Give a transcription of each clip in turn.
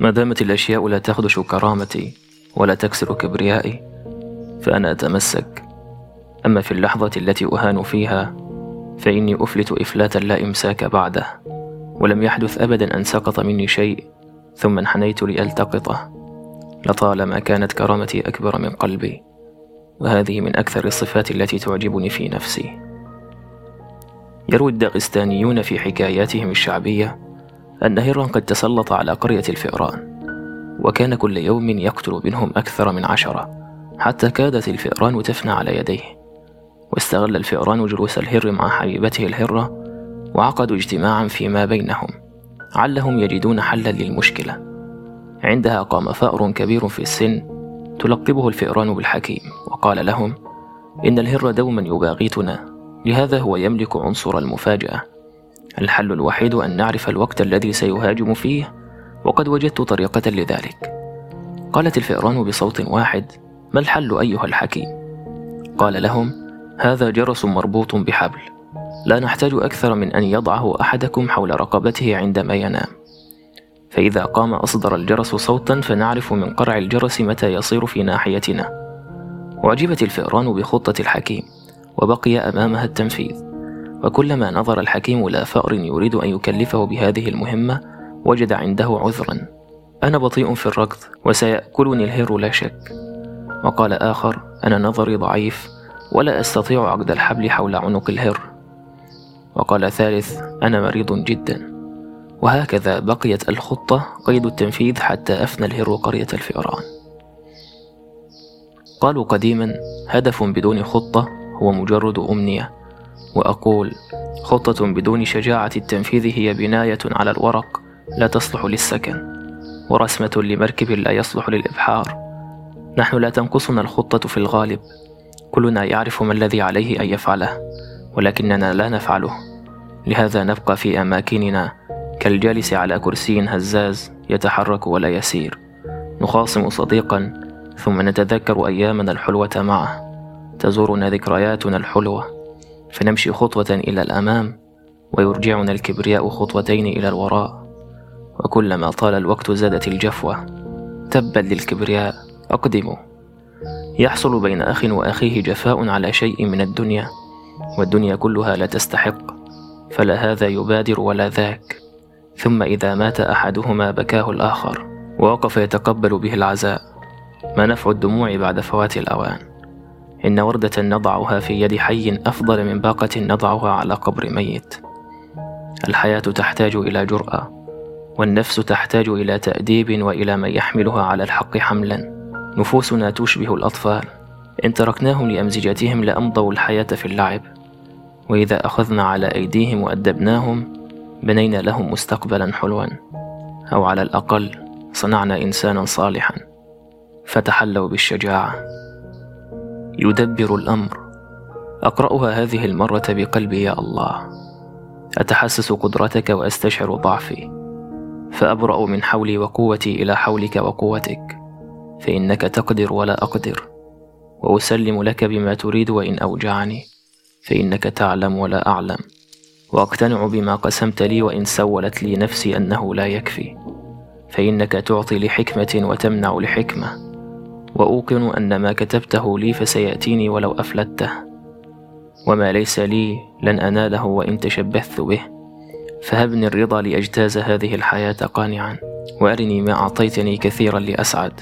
ما دامت الأشياء لا تخدش كرامتي ولا تكسر كبريائي فأنا أتمسك. أما في اللحظة التي أهان فيها فإني أفلت إفلاتا لا إمساك بعده ولم يحدث أبدا أن سقط مني شيء ثم انحنيت لألتقطه لطالما كانت كرامتي أكبر من قلبي وهذه من أكثر الصفات التي تعجبني في نفسي. يروي الداغستانيون في حكاياتهم الشعبية أن هرا قد تسلط على قرية الفئران وكان كل يوم يقتل منهم أكثر من عشرة حتى كادت الفئران تفنى على يديه واستغل الفئران جلوس الهر مع حبيبته الهرة وعقدوا اجتماعا فيما بينهم علهم يجدون حلا للمشكلة. عندها قام فأر كبير في السن تلقبه الفئران بالحكيم وقال لهم إن الهر دوما يباغتنا لهذا هو يملك عنصر المفاجأة. الحل الوحيد أن نعرف الوقت الذي سيهاجم فيه وقد وجدت طريقة لذلك. قالت الفئران بصوت واحد ما الحل أيها الحكيم؟ قال لهم هذا جرس مربوط بحبل. لا نحتاج أكثر من أن يضعه أحدكم حول رقبته عندما ينام. فإذا قام أصدر الجرس صوتا فنعرف من قرع الجرس متى يصير في ناحيتنا. أعجبت الفئران بخطة الحكيم وبقي أمامها التنفيذ. وكلما نظر الحكيم إلى فأر يريد أن يكلفه بهذه المهمة وجد عنده عذرا. أنا بطيء في الركض وسيأكلني الهر لا شك. وقال آخر أنا نظري ضعيف ولا أستطيع عقد الحبل حول عنق الهر وقال ثالث أنا مريض جدا. وهكذا بقيت الخطة قيد التنفيذ حتى أفنى الهر قرية الفئران. قالوا قديما هدف بدون خطة هو مجرد أمنية. وأقول خطة بدون شجاعة التنفيذ هي بناية على الورق لا تصلح للسكن ورسمة لمركب لا يصلح للإبحار. نحن لا تنقصنا الخطة في الغالب. كلنا يعرف ما الذي عليه أن يفعله ولكننا لا نفعله. لهذا نبقى في أماكننا كالجالس على كرسي هزاز يتحرك ولا يسير. نخاصم صديقا ثم نتذكر أيامنا الحلوة معه. تزورنا ذكرياتنا الحلوة. فنمشي خطوة إلى الأمام ويرجعنا الكبرياء خطوتين إلى الوراء. وكلما طال الوقت زادت الجفوة. تبا للكبرياء أقدموا. يحصل بين أخ وأخيه جفاء على شيء من الدنيا والدنيا كلها لا تستحق. فلا هذا يبادر ولا ذاك. ثم إذا مات أحدهما بكاه الآخر ووقف يتقبل به العزاء. ما نفع الدموع بعد فوات الأوان؟ إن وردة نضعها في يد حي أفضل من باقة نضعها على قبر ميت. الحياة تحتاج إلى جرأة والنفس تحتاج إلى تأديب وإلى من يحملها على الحق حملا. نفوسنا تشبه الأطفال. إن تركناهم لأمزجتهم لأمضوا الحياة في اللعب. وإذا أخذنا على أيديهم وأدبناهم بنينا لهم مستقبلا حلوا. أو على الأقل صنعنا إنسانا صالحا. فتحلوا بالشجاعة. يدبر الأمر. أقرأها هذه المرة بقلبي يا الله. أتحسس قدرتك وأستشعر ضعفي. فأبرأ من حولي وقوتي إلى حولك وقوتك. فإنك تقدر ولا أقدر. وأسلم لك بما تريد وإن أوجعني. فإنك تعلم ولا أعلم. وأقتنع بما قسمت لي وإن سولت لي نفسي أنه لا يكفي. فإنك تعطي لحكمة وتمنع لحكمة. وأوقن أن ما كتبته لي فسيأتيني ولو أفلته وما ليس لي لن أناله وإن تشبثت به. فهبني الرضا لأجتاز هذه الحياة قانعا وأرني ما أعطيتني كثيرا لأسعد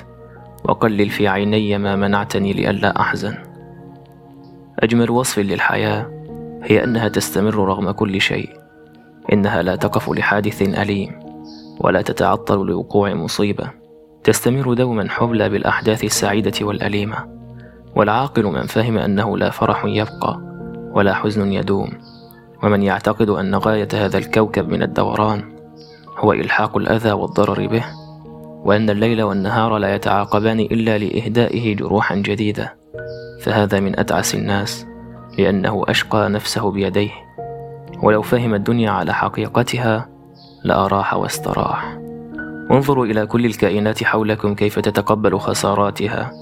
وقلل في عيني ما منعتني لئلا أحزن. أجمل وصف للحياة هي أنها تستمر رغم كل شيء إنها لا تقف لحادث أليم ولا تتعطل لوقوع مصيبة. تستمر دوما حبلى بالأحداث السعيدة والأليمة والعاقل من فهم أنه لا فرح يبقى ولا حزن يدوم ومن يعتقد أن غاية هذا الكوكب من الدوران هو إلحاق الأذى والضرر به وأن الليل والنهار لا يتعاقبان إلا لإهدائه جروحا جديدة فهذا من أتعس الناس لأنه أشقى نفسه بيديه ولو فهم الدنيا على حقيقتها لأراح واستراح. انظروا إلى كل الكائنات حولكم كيف تتقبل خساراتها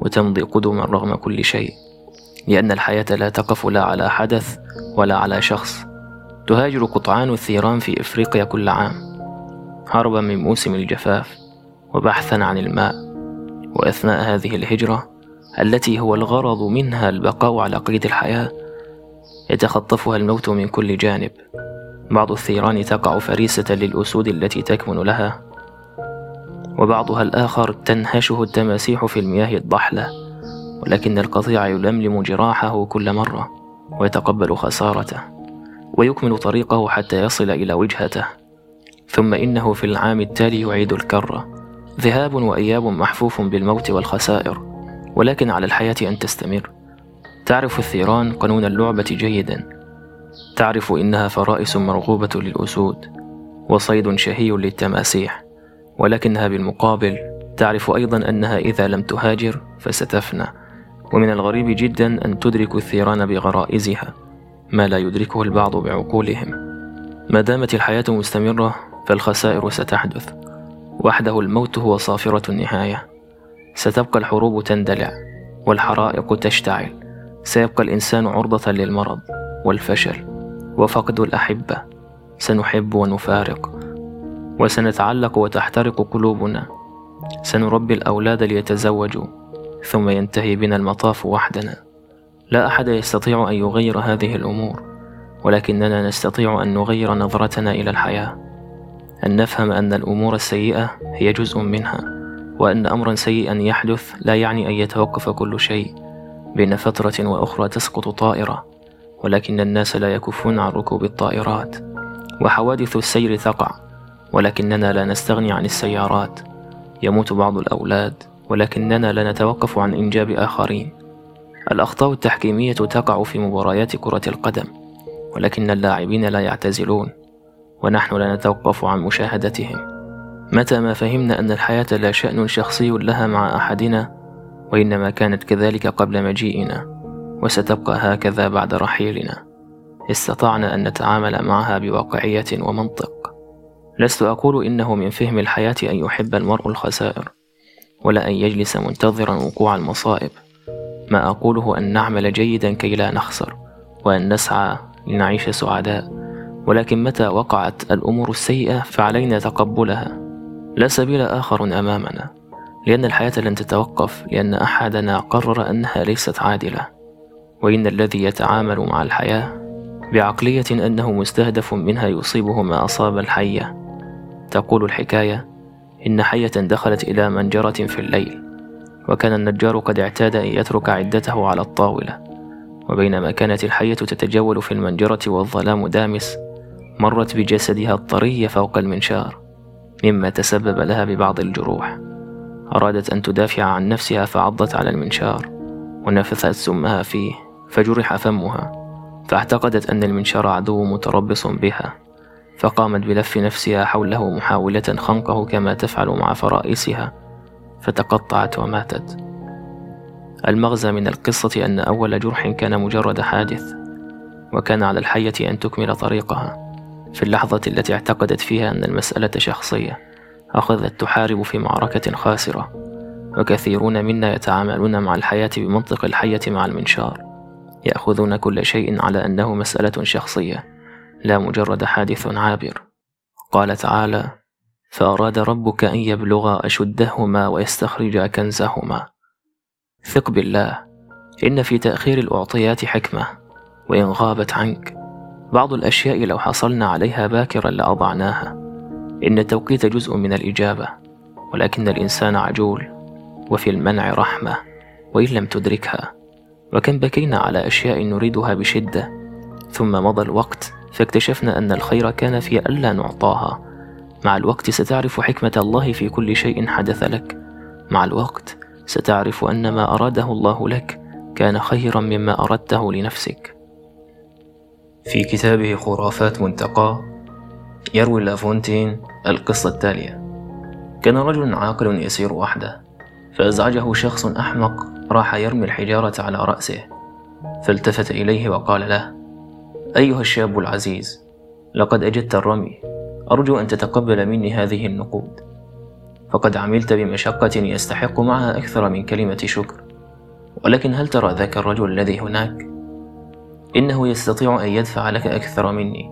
وتمضي قدما رغم كل شيء لأن الحياة لا تقف لا على حدث ولا على شخص. تهاجر قطعان الثيران في إفريقيا كل عام. هربا من موسم الجفاف وبحثا عن الماء. وأثناء هذه الهجرة التي هو الغرض منها البقاء على قيد الحياة يتخطفها الموت من كل جانب. بعض الثيران تقع فريسة للأسود التي تكمن لها. وبعضها الآخر تنهشه التماسيح في المياه الضحلة ولكن القطيع يلملم جراحه كل مرة ويتقبل خسارته ويكمل طريقه حتى يصل إلى وجهته. ثم إنه في العام التالي يعيد الكرة ذهاب وإياب محفوف بالموت والخسائر ولكن على الحياة أن تستمر. تعرف الثيران قانون اللعبة جيدا. تعرف إنها فرائس مرغوبة للأسود وصيد شهي للتماسيح. ولكنها بالمقابل تعرف أيضا أنها إذا لم تهاجر فستفنى ومن الغريب جدا أن تدرك الثيران بغرائزها ما لا يدركه البعض بعقولهم. ما دامت الحياة مستمرة فالخسائر ستحدث. وحده الموت هو صافرة النهاية. ستبقى الحروب تندلع والحرائق تشتعل. سيبقى الإنسان عرضة للمرض والفشل وفقد الأحبة. سنحب ونفارق. وسنتعلق وتحترق قلوبنا. سنربي الأولاد ليتزوجوا ثم ينتهي بنا المطاف وحدنا. لا أحد يستطيع أن يغير هذه الأمور ولكننا نستطيع أن نغير نظرتنا إلى الحياة. أن نفهم أن الأمور السيئة هي جزء منها وأن أمرا سيئا يحدث لا يعني أن يتوقف كل شيء. بين فترة وأخرى تسقط طائرة ولكن الناس لا يكفون عن ركوب الطائرات. وحوادث السير تقع ولكننا لا نستغني عن السيارات. يموت بعض الأولاد ولكننا لا نتوقف عن إنجاب آخرين. الأخطاء التحكيمية تقع في مباريات كرة القدم ولكن اللاعبين لا يعتزلون ونحن لا نتوقف عن مشاهدتهم. متى ما فهمنا أن الحياة لا شأن شخصي لها مع أحدنا وإنما كانت كذلك قبل مجيئنا وستبقى هكذا بعد رحيلنا. استطعنا أن نتعامل معها بواقعية ومنطق. لست أقول إنه من فهم الحياة أن يحب المرء الخسائر ولا أن يجلس منتظرا وقوع المصائب. ما أقوله أن نعمل جيدا كي لا نخسر وأن نسعى لنعيش سعداء. ولكن متى وقعت الأمور السيئة فعلينا تقبلها. لا سبيل آخر أمامنا لأن الحياة لن تتوقف لأن أحدنا قرر أنها ليست عادلة. وإن الذي يتعامل مع الحياة بعقلية أنه مستهدف منها يصيبه ما أصاب الحية. تقول الحكاية إن حية دخلت إلى منجرة في الليل وكان النجار قد اعتاد أن يترك عدته على الطاولة وبينما كانت الحية تتجول في المنجرة والظلام دامس مرت بجسدها الطري فوق المنشار مما تسبب لها ببعض الجروح. أرادت أن تدافع عن نفسها فعضت على المنشار ونفثت سمها فيه فجرح فمها فاعتقدت أن المنشار عدو متربص بها. فقامت بلف نفسها حوله محاولة خنقه كما تفعل مع فرائسها فتقطعت وماتت. المغزى من القصة أن أول جرح كان مجرد حادث وكان على الحية أن تكمل طريقها في اللحظة التي اعتقدت فيها أن المسألة شخصية أخذت تحارب في معركة خاسرة وكثيرون منا يتعاملون مع الحياة بمنطق الحية مع المنشار يأخذون كل شيء على أنه مسألة شخصية. لا مجرد حادث عابر. قال تعالى فأراد ربك أن يبلغا أشدهما ويستخرجا كنزهما. ثق بالله إن في تأخير الأعطيات حكمة وإن غابت عنك. بعض الأشياء لو حصلنا عليها باكرا لأضعناها. إن التوقيت جزء من الإجابة ولكن الإنسان عجول وفي المنع رحمة وإن لم تدركها. وكم بكينا على أشياء نريدها بشدة ثم مضى الوقت فاكتشفنا أن الخير كان في ألا نعطاها. مع الوقت ستعرف حكمة الله في كل شيء حدث لك. مع الوقت ستعرف أن ما أراده الله لك كان خيرا مما أردته لنفسك. في كتابه خرافات منتقى يروي لافونتين القصة التالية. كان رجل عاقل يسير وحده فأزعجه شخص أحمق راح يرمي الحجارة على رأسه فالتفت إليه وقال له أيها الشاب العزيز لقد أجدت الرمي. أرجو أن تتقبل مني هذه النقود. فقد عملت بمشقة يستحق معها أكثر من كلمة شكر. ولكن هل ترى ذاك الرجل الذي هناك؟ إنه يستطيع أن يدفع لك أكثر مني.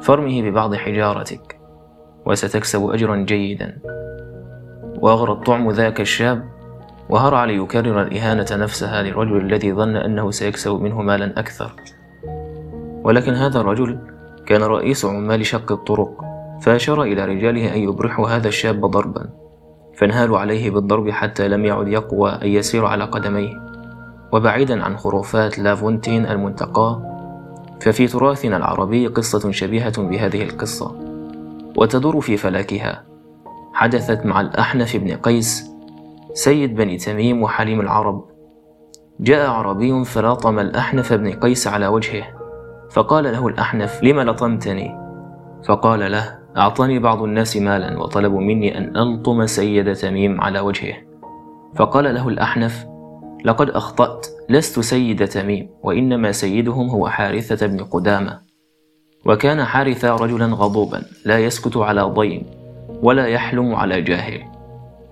فارمه ببعض حجارتك وستكسب أجرا جيدا. وأغرى الطعم ذاك الشاب وهرع ليكرر الإهانة نفسها للرجل الذي ظن أنه سيكسب منه مالا أكثر. ولكن هذا الرجل كان رئيس عمال شق الطرق فأشار إلى رجاله أن يبرحوا هذا الشاب ضربا فانهالوا عليه بالضرب حتى لم يعد يقوى أن يسير على قدميه. وبعيدا عن خرافات لافونتين المنتقاه ففي تراثنا العربي قصة شبيهة بهذه القصة. وتدور في فلكها حدثت مع الأحنف بن قيس سيد بني تميم وحليم العرب. جاء عربي فلاطم الأحنف بن قيس على وجهه فقال له الأحنف لم لطمتني؟ فقال له أعطاني بعض الناس مالا وطلبوا مني أن ألطم سيد تميم على وجهه. فقال له الأحنف لقد أخطأت لست سيد تميم وإنما سيدهم هو حارثة بن قدامة. وكان حارثة رجلا غضوبا لا يسكت على ضيم ولا يحلم على جاهل.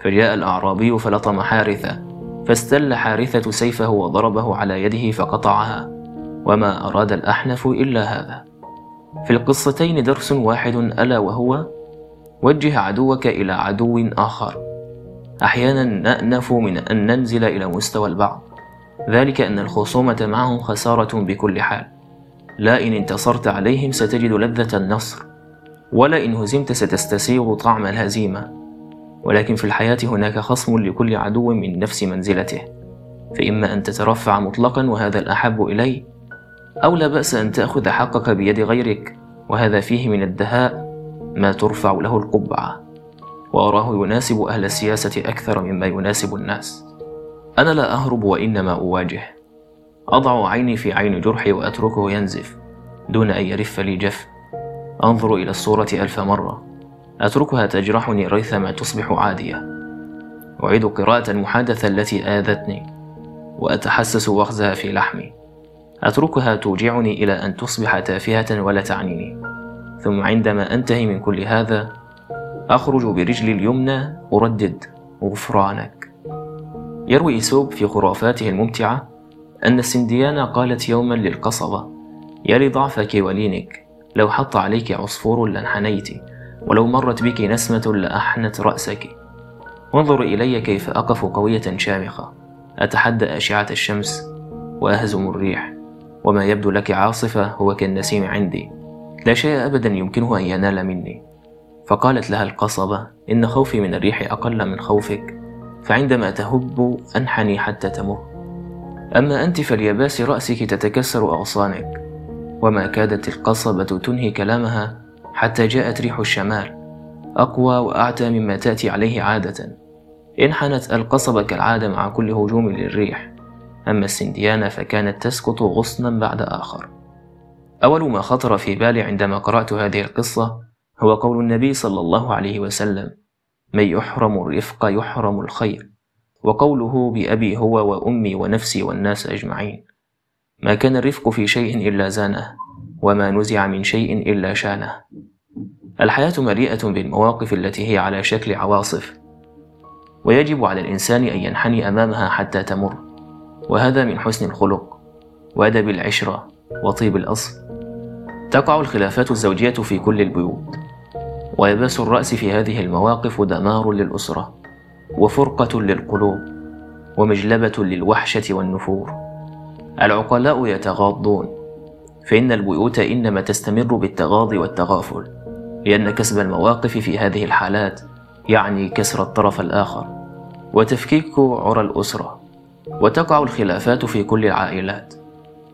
فجاء الأعرابي فلطم حارثة فاستل حارثة سيفه وضربه على يده فقطعها. وما أراد الأحنف إلا هذا. في القصتين درس واحد ألا وهو وجه عدوك إلى عدو آخر. أحيانا نأنف من أن ننزل إلى مستوى البعض. ذلك أن الخصومة معهم خسارة بكل حال. لا إن انتصرت عليهم ستجد لذة النصر. ولا إن هزمت ستستسيغ طعم الهزيمة. ولكن في الحياة هناك خصم لكل عدو من نفس منزلته. فإما أن تترفع مطلقا وهذا الأحب إلي أو لا بأس أن تأخذ حقك بيد غيرك وهذا فيه من الدهاء ما ترفع له القبعة. وأراه يناسب أهل السياسة أكثر مما يناسب الناس. أنا لا أهرب وإنما أواجه. أضع عيني في عين جرحي وأتركه ينزف دون أن يرف لي جف. أنظر إلى الصورة ألف مرة. أتركها تجرحني ريثما تصبح عادية. أعيد قراءة المحادثة التي آذتني وأتحسس وخزها في لحمي. أتركها توجعني إلى أن تصبح تافهة ولا تعنيني. ثم عندما أنتهي من كل هذا أخرج برجلي اليمنى أردد غفرانك. يروي إيسوب في خرافاته الممتعة أن السنديانة قالت يوما للقصبة يا لضعفك ولينك لو حط عليك عصفور لانحنيت ولو مرت بك نسمة لأحنت رأسك. وانظر إلي كيف أقف قوية شامخة أتحدى أشعة الشمس وأهزم الريح. وما يبدو لك عاصفة هو كالنسيم عندي. لا شيء أبدا يمكنه أن ينال مني. فقالت لها القصبة إن خوفي من الريح أقل من خوفك فعندما تهب أنحني حتى تمر. أما أنت فليباس رأسك تتكسر أغصانك. وما كادت القصبة تنهي كلامها حتى جاءت ريح الشمال. أقوى وأعتى مما تأتي عليه عادة. انحنت القصبة كالعادة مع كل هجوم للريح. أما السنديانة فكانت تسقط غصنا بعد آخر. أول ما خطر في بالي عندما قرأت هذه القصة هو قول النبي صلى الله عليه وسلم من يحرم الرفق يحرم الخير وقوله بأبي هو وأمي ونفسي والناس أجمعين. ما كان الرفق في شيء إلا زانه وما نزع من شيء إلا شانه. الحياة مليئة بالمواقف التي هي على شكل عواصف ويجب على الإنسان أن ينحني أمامها حتى تمر. وهذا من حسن الخلق وأدب العشرة وطيب الأصل. تقع الخلافات الزوجية في كل البيوت ويباس الرأس في هذه المواقف دمار للأسرة وفرقة للقلوب ومجلبة للوحشة والنفور. العقلاء يتغاضون فإن البيوت إنما تستمر بالتغاضي والتغافل لأن كسب المواقف في هذه الحالات يعني كسر الطرف الآخر وتفكيك عرى الأسرة. وتقع الخلافات في كل العائلات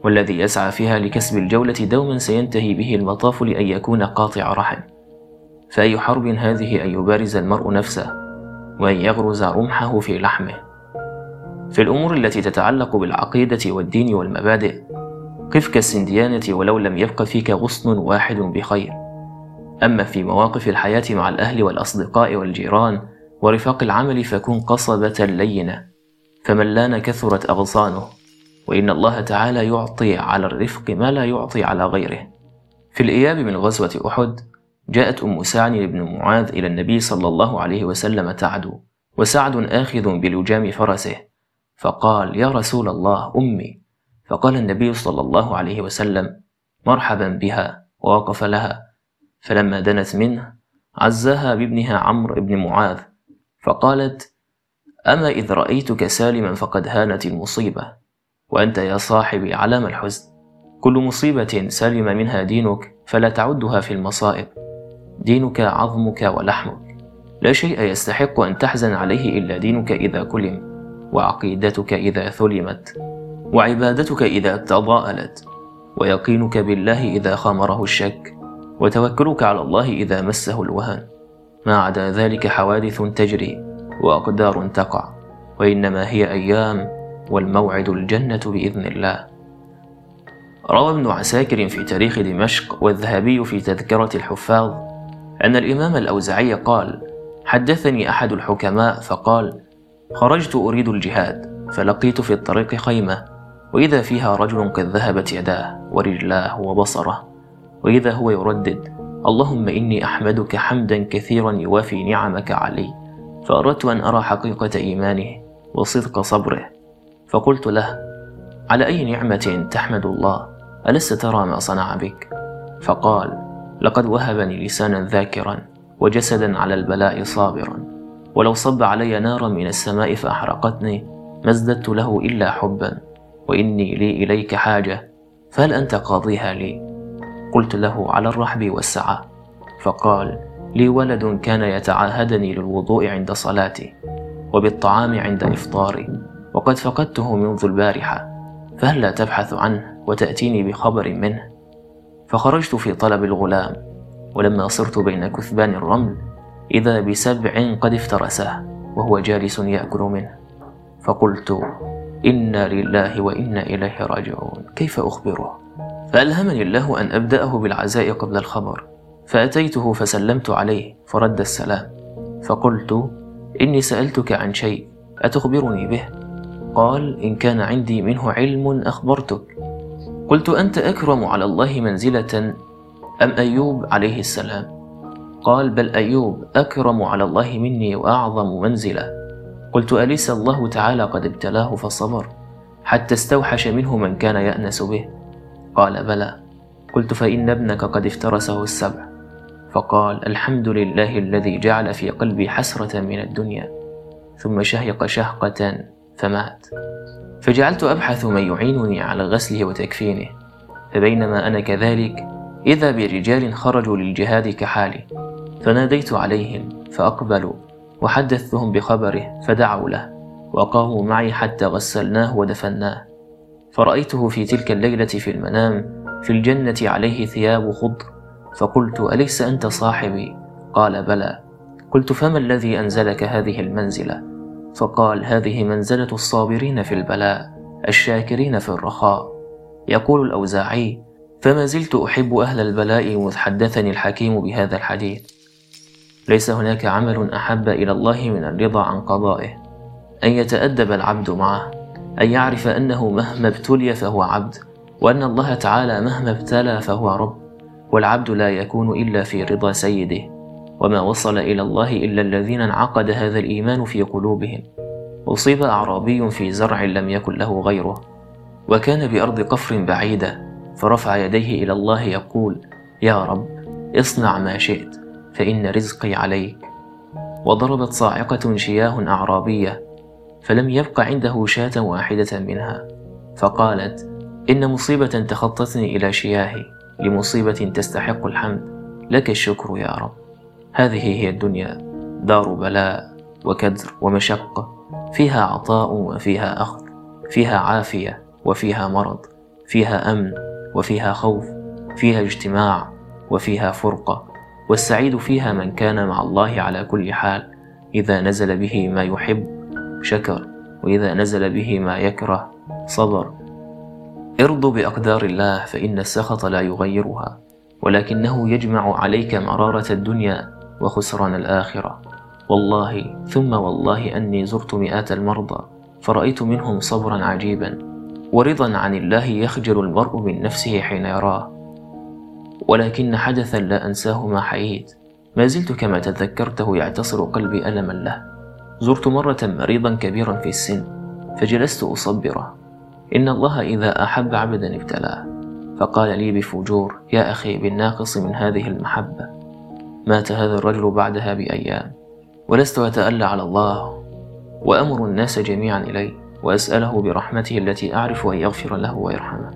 والذي يسعى فيها لكسب الجولة دوما سينتهي به المطاف لأن يكون قاطع رحم. فأي حرب هذه أن يبارز المرء نفسه وأن يغرز رمحه في لحمه؟ في الأمور التي تتعلق بالعقيدة والدين والمبادئ قف كالسنديانة ولو لم يبق فيك غصن واحد بخير؟ أما في مواقف الحياة مع الأهل والأصدقاء والجيران ورفاق العمل فكن قصبة لينة. فمن لأن كثرت أغصانه. وإن الله تعالى يعطي على الرفق ما لا يعطي على غيره. في الإياب من غزوة أحد جاءت أم سعد بن معاذ إلى النبي صلى الله عليه وسلم تعدو وسعد آخذ بلجام فرسه. فقال يا رسول الله أمي. فقال النبي صلى الله عليه وسلم مرحبا بها ووقف لها. فلما دنت منه عزاها بابنها عمرو بن معاذ. فقالت أما إذ رأيتك سالما فقد هانت المصيبة وأنت يا صاحبي علام الحزن. كل مصيبة سلم منها دينك فلا تعدها في المصائب. دينك عظمك ولحمك. لا شيء يستحق أن تحزن عليه إلا دينك إذا كلم وعقيدتك إذا ثلمت وعبادتك إذا تضاءلت ويقينك بالله إذا خامره الشك وتوكلك على الله إذا مسه الوهن. ما عدا ذلك حوادث تجري. وأقدار تقع وإنما هي أيام والموعد الجنة بإذن الله. روى ابن عساكر في تاريخ دمشق والذهبي في تذكرة الحفاظ أن الإمام الأوزعي قال حدثني أحد الحكماء فقال خرجت أريد الجهاد فلقيت في الطريق خيمة وإذا فيها رجل قد ذهبت يداه ورجلاه وبصره وإذا هو يردد اللهم إني أحمدك حمدا كثيرا يوافي نعمك علي فأردت أن أرى حقيقة إيمانه وصدق صبره فقلت له على أي نعمة تحمد الله؟ ألست ترى ما صنع بك؟ فقال لقد وهبني لسانا ذاكرا وجسدا على البلاء صابرا ولو صب علي نارا من السماء فأحرقتني ما ازددت له إلا حبا وإني لي إليك حاجة فهل أنت قاضيها لي؟ قلت له على الرحب والسعة فقال لي ولد كان يتعاهدني للوضوء عند صلاتي وبالطعام عند إفطاري وقد فقدته منذ البارحة فهل لا تبحث عنه وتأتيني بخبر منه؟ فخرجت في طلب الغلام ولما صرت بين كثبان الرمل إذا بسبع قد افترسه وهو جالس يأكل منه. فقلت إنا لله وإنا إليه راجعون كيف أخبره؟ فألهمني الله أن أبدأه بالعزاء قبل الخبر. فأتيته فسلمت عليه فرد السلام فقلت إني سألتك عن شيء أتخبرني به؟ قال إن كان عندي منه علم أخبرتك. قلت أنت أكرم على الله منزلة أم أيوب عليه السلام؟ قال بل أيوب أكرم على الله مني وأعظم منزلة. قلت أليس الله تعالى قد ابتلاه فصبر حتى استوحش منه من كان يأنس به؟ قال بلى. قلت فإن ابنك قد افترسه السبع. فقال الحمد لله الذي جعل في قلبي حسرة من الدنيا ثم شهق شهقة فمات. فجعلت أبحث من يعينني على غسله وتكفينه فبينما أنا كذلك إذا برجال خرجوا للجهاد كحالي فناديت عليهم فأقبلوا وحدثتهم بخبره فدعوا له وقاموا معي حتى غسلناه ودفناه. فرأيته في تلك الليلة في المنام في الجنة عليه ثياب خضر فقلت أليس أنت صاحبي؟ قال بلى. قلت فما الذي أنزلك هذه المنزلة؟ فقال هذه منزلة الصابرين في البلاء الشاكرين في الرخاء. يقول الأوزاعي فما زلت أحب أهل البلاء مذ حدثني الحكيم بهذا الحديث. ليس هناك عمل أحب إلى الله من الرضا عن قضائه. أن يتأدب العبد معه أن يعرف أنه مهما ابتلي فهو عبد وأن الله تعالى مهما ابتلى فهو رب. والعبد لا يكون إلا في رضا سيده وما وصل إلى الله إلا الذين انعقد هذا الإيمان في قلوبهم. أصيب أعرابي في زرع لم يكن له غيره وكان بأرض قفر بعيدة فرفع يديه إلى الله يقول يا رب اصنع ما شئت فإن رزقي عليك. وضربت صاعقة شياه أعرابية فلم يبق عنده شاة واحدة منها فقالت إن مصيبة تخطتني إلى شياهي. لمصيبة تستحق الحمد. لك الشكر يا رب. هذه هي الدنيا دار بلاء وكدر ومشقة. فيها عطاء وفيها أخذ فيها عافية وفيها مرض فيها أمن وفيها خوف فيها اجتماع وفيها فرقة. والسعيد فيها من كان مع الله على كل حال. إذا نزل به ما يحب شكر وإذا نزل به ما يكره صبر. ارض بأقدار الله فإن السخط لا يغيرها ولكنه يجمع عليك مرارة الدنيا وخسران الآخرة. والله ثم والله أني زرت مئات المرضى فرأيت منهم صبرا عجيبا ورضا عن الله يخجل المرء من نفسه حين يراه. ولكن حدثا لا أنساه ما حييت. ما زلت كما تذكرته يعتصر قلبي ألما له. زرت مرة مريضا كبيرا في السن فجلست أصبره. إن الله إذا أحب عبدا ابتلاه. فقال لي بفجور يا أخي بالناقص من هذه المحبة مات هذا الرجل بعدها بأيام ولست أتألى على الله وأمر الناس جميعا إليه وأسأله برحمته التي أعرف أن يغفر له ويرحمه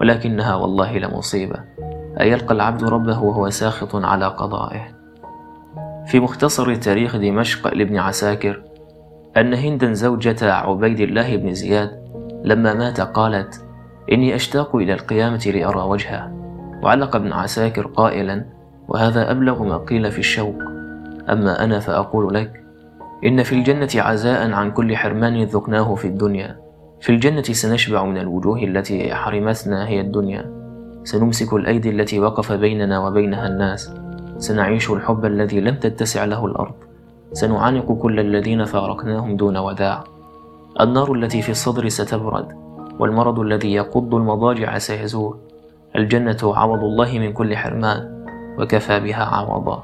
ولكنها والله لمصيبة أيلقى العبد ربه وهو ساخط على قضائه. في مختصر تاريخ دمشق لابن عساكر أن هندا زوجة عبيد الله بن زياد لما مات قالت إني أشتاق إلى القيامة لأرى وجهه وعلق ابن عساكر قائلا وهذا أبلغ ما قيل في الشوق. أما أنا فأقول لك إن في الجنة عزاء عن كل حرمان ذقناه في الدنيا. في الجنة سنشبع من الوجوه التي حرمتنا هي الدنيا. سنمسك الأيدي التي وقف بيننا وبينها الناس. سنعيش الحب الذي لم تتسع له الأرض. سنعانق كل الذين فارقناهم دون وداع. النار التي في الصدر ستبرد والمرض الذي يقض المضاجع سيزول. الجنة عوض الله من كل حرمان وكفى بها عوضا.